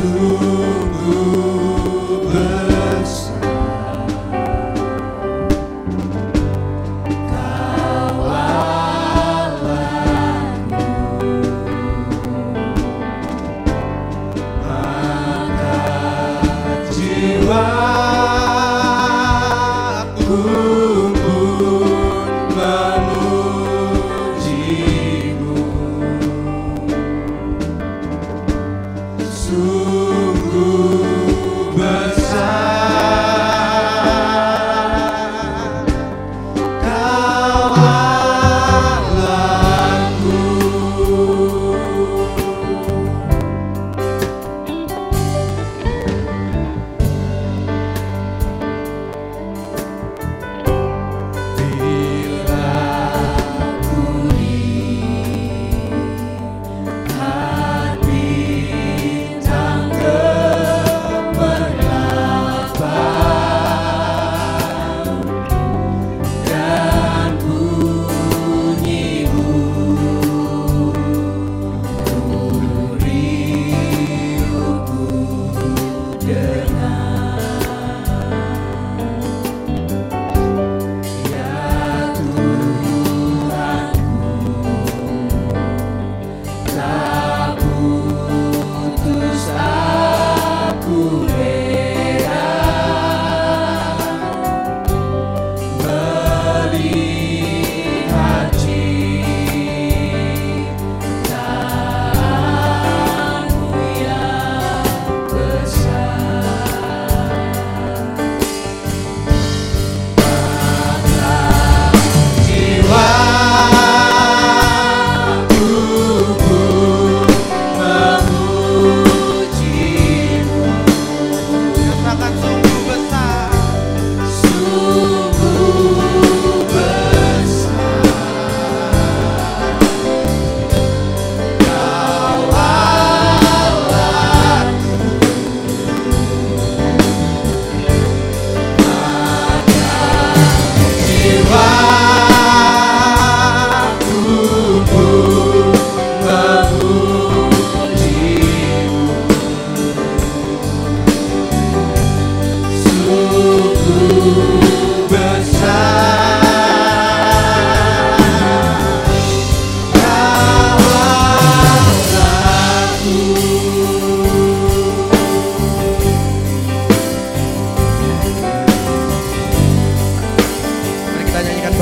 sungguh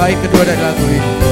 baik kedua dari lagu ini.